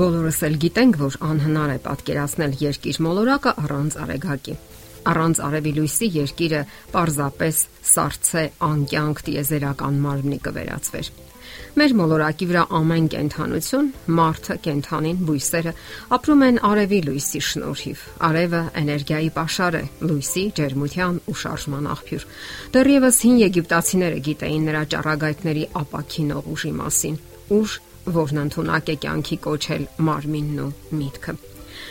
Բոլորս էլ գիտենք, որ անհնար է պատկերացնել երկիր մոլորակը առանց արեգակի։ Առանց արևի լույսի երկիրը պարզապես սարցե անկյանք տիեզերական մարմնի կվերածվեր։ Մեր մոլորակի վրա ամեն կենթանություն, մարդը, կենթանին, բույսերը ապրում են արևի լույսի շնորհիվ։ Արևը էներգիայի pašար է, լույսի, ջերմության ու շարժման աղբյուր։ Դեռևս հին եգիպտացիները գիտեին նրա ճառագայթների ապակինող ուժի մասին։ Ուժ, որն ընդունակ է կյանքի կոչել մարմինն ու միտքը։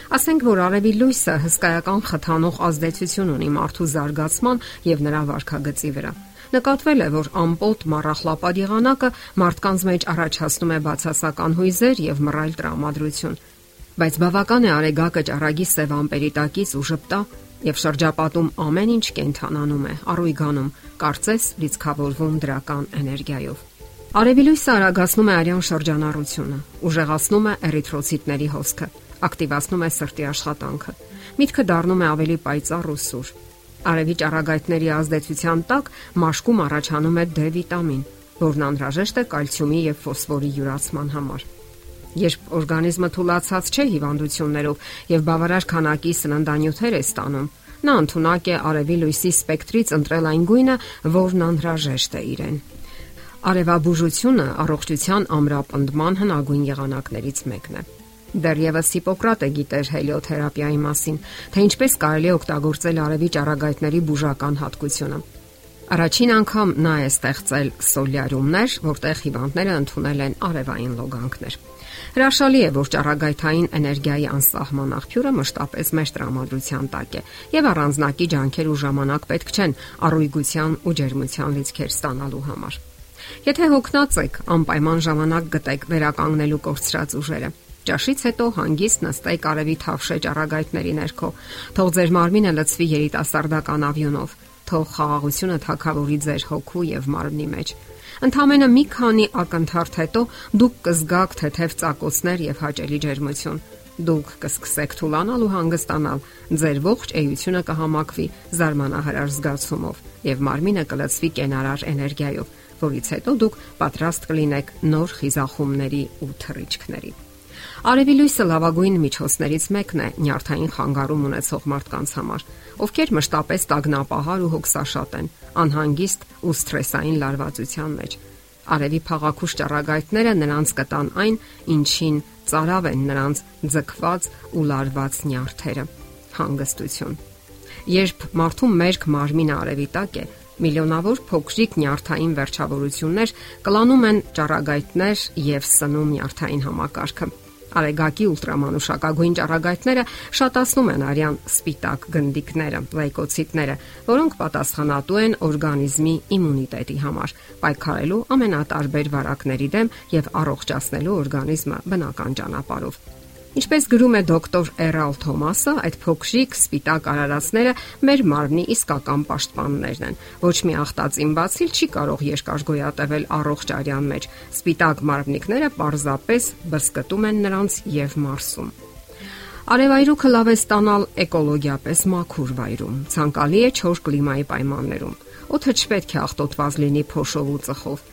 Ասենք որ արևի լույսը հսկայական խթանող ազդեցություն ունի մարդու զարգացման եւ նրա վարքագծի վրա։ Նկատվել է, որ ամպոտ մառախլապատ եղանակը մարդկանց մեջ առաջացնում է բացասական հույզեր եւ մռայլ տրամադրություն։ Բայց բավական է արեգակը ճառագի սև ամպերի տակից ու ժպտա եւ շրջապատում ամեն ինչ կենթանանում է, առույգանում, կարծես լիցքավորվում դրական էներգիայով։ Արևի լույսը արագացնում է արյան շրջանառությունը, ուժեղացնում է էրիթրոցիտների հոսքը, ակտիվացնում է սրտի աշխատանքը։ Միտքը դառնում է ավելի պայծառ ու սուր։ Արևի ճառագայթների ազդեցության տակ մաշկում առաջանում է D վիտամին, որն անհրաժեշտ է կալցիումի եւ ֆոսֆորի յուրացման համար։ Երբ օրգանիզմը թուլացած չէ հիվանդություններով եւ բավարար քանակի սննդանյութեր է ստանում, նա ընդունակ է արևի լույսի սպեկտրից ընտրել այն գույնը, որն անհրաժեշտ է իրեն։ Արևաբուժությունը առողջության ամրապնդման հնագույն եղանակներից մեկն է։ Դեռևս Հիպոկրատը գիտեր հելիոթերապիայի մասին, թե ինչպես կարելի է օգտագործել արևի ճառագայթների բուժական հատկությունը։ Առաջին անգամ նա է ստեղծել սոլյարիումներ, որտեղ հիվանդները ընդունել են արևային լոգանքներ։ Հրաշալի է, որ ճառագայթային էներգիայի անսահման աղբյուրը մշտապես մեր տրամադրության տակ է, եւ առանձնակի ջանքեր ու ժամանակ պետք չեն առույգության ու ջերմության լիցքեր ստանալու համար։ Եթե հոգնած եք, անպայման ժամանակ գտեք վերականգնելու կորցրած ուժերը։ Ճաշից հետո հանգիստ նստեք արևի թավշե ճառագայթների ներքո։ Թող ձեր մարմինը լցվի երիտասարդական ավյունով։ Թող խաղաղությունը թակավորի ձեր հոգու եւ մարմնի մեջ։ Ընթամենը մի քանի ակնթարթ հետո դուք կզգաք թեթև ծակոցներ եւ հաճելի ջերմություն։ Դուք կսկսեք թուլանալ ու հանգստանալ։ Ձեր ողջ էությունը կհամակվի զարմանահրաշ զգացումով եւ մարմինը կլցվի կենարար էներգիայով որից հետո դուք պատրաստ կլինեք նոր խիզախումների ու թռիչքների։ Արևի լույսը լավագույն միջոցներից մեկն է նյարդային խանգարում ունեցող մարդկանց համար, ովքեր մշտապես տագնապահար ու հոգսաշատ են, անհանգիստ ու սթրեսային լարվածության մեջ։ Արևի փաղաքուշ ճառագայթները նրանց կտան այն, ինչին ծարավ են նրանց ձգված ու լարված նյարդերը՝ հանգստություն։ Երբ մարդու մերկ մարմինը արևի տակ է, միլիոնավոր փոքրիկ նյարդային վերջավորություններ կլանում են ճառագայթներ եւ սնում նյարդային համակարգը։ Արեգակի ուլտրամանուշակագույն ճառագայթները շատացնում են արյան սպիտակ գնդիկները, լայկոցիտները, որոնք պատասխանատու են օրգանիզմի իմունիտետի համար, պայքարելու ամենատարբեր վարակների դեմ եւ առողջացնելու օրգանիզմը բնական ճանապարհով։ Ինչպես գրում է դոկտոր Էրալ Թոմասը, այդ փոքրիկ սպիտակ արարածները մեր մարմնի իսկական պաշտպաններն են։ Ոչ մի ախտածին բացիլ չի կարող երկար գոյատևել առողջ արյան մեջ։ Սպիտակ մարմնիկները պարզապես բսկտում են նրանց եւ մարսում։ Արևայրուքը լավ է ստանալ էկոլոգիապես մաքուր վայրում։ Ցանկալի է չոր կլիմայի պայմաններում։ Օդը չպետք է աղտոտված լինի փոշով ու ծխով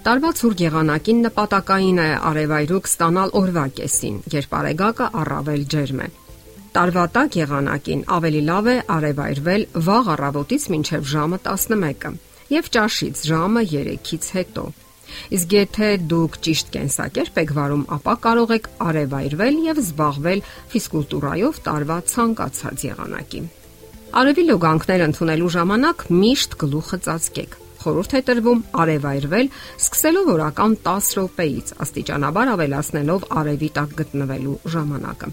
Տարվա ցուրտ եղանակին նպատակային է արևայրուք ստանալ օրվա կեսին, երբ արեգակը առավել ջերմ է։ Տարվա տակ եղանակին ավելի լավ է արևայրվել վաղ առավոտից մինչև ժամը 11-ը եւ ճաշից ժամը 3-ից հետո։ Իսկ եթե դուք ճիշտ կենսակերպ եք վարում, ապա կարող եք արևայրվել եւ զբաղվել ֆիզկուլտուրայով տարվա ցանկացած եղանակին։ Արևի լոգանքներ ընդունելու ժամանակ միշտ գլուխը ծածկեք խորհուրդ է տրվում արևայրվել սկսելով օրական 10 րոպեից աստիճանաբար ավելացնելով արևի տակ գտնվելու ժամանակը։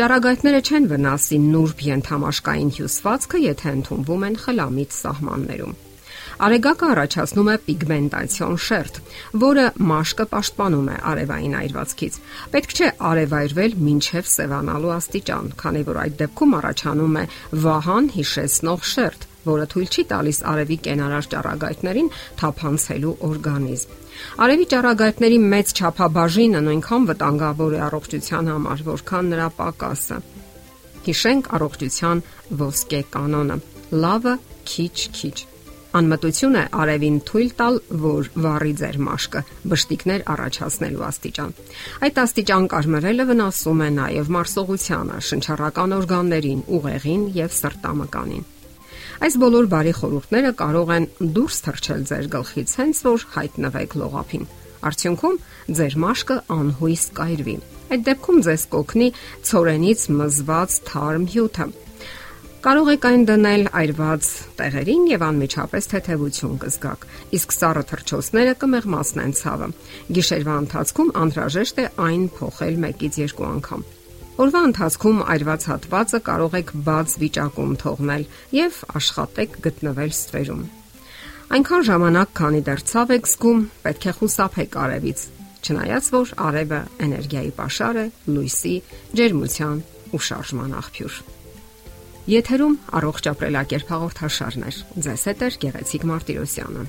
Ճառագայթները չեն վնասի նուրբ ենթամաշկային հյուսվածքը, եթե ընդունվում են խլամիտ սահմաններում։ Արեգակը առաջացնում է պիգմենտացիոն շերտ, որը մաշկը պաշտպանում է արևային այրվածքից։ Պետք չէ արևայրվել մինչև սևանալու աստիճան, քանի որ այդ դեպքում առաջանում է վահան հիշեցնող շերտ, որը թույլ չի տալիս արևի կենարար ճառագայթներին թափանցելու օրգանիզմ։ Արևի ճառագայթների մեծ չափաբաժինը նույնքան վտանգավոր է առողջության համար, որքան նրա պակասը։ Հիշենք առողջության ոսկե կանոնը՝ լավը քիչ-քիչ։ Անմտություն է արևին թույլ տալ, որ վառի ձեր մաշկը, բշտիկներ առաջացնելու աստիճան։ Այդ աստիճան կարմրելը վնասում է նաև մարսողությանը, շնչառական օրգաններին, ուղեղին եւ սրտամկանին։ Այս բոլոր բարի խորհուրդները կարող են դուրս թռչել ձեր գլխից, հենց որ հայտնվեք լողափին։ Արդյունքում ձեր մաշկը անհույս կայրվի։ Այդ դեպքում ձեզ կօգնի ծորենից մզված թարմ հյութը, Կարող եք այն դնել այրված տեղերին եւ անմիջապես թեթևություն կզգաք։ Իսկ սառը թրջոցները կմեղմացնեն ցավը։ Գիշերվա ընթացքում անհրաժեշտ է այն փոխել 1-ից 2 անգամ։ Օրվա ընթացքում այրված հատվածը կարող եք բաց վիճակում թողնել եւ աշխատեք գտնվել ստվերում։ Այնքան ժամանակ, քանի դեռ ցավ եք զգում, պետք է խուսափեք արևից, չնայած որ արևը էներգիայի պաշար է, լույսի, ջերմության ու շարժման աղբյուր։ Եթերում առողջ ապրելակերպ հաղորդաշարն է։ Ձեզ հետ է Գեղեցիկ Մարտիրոսյանը։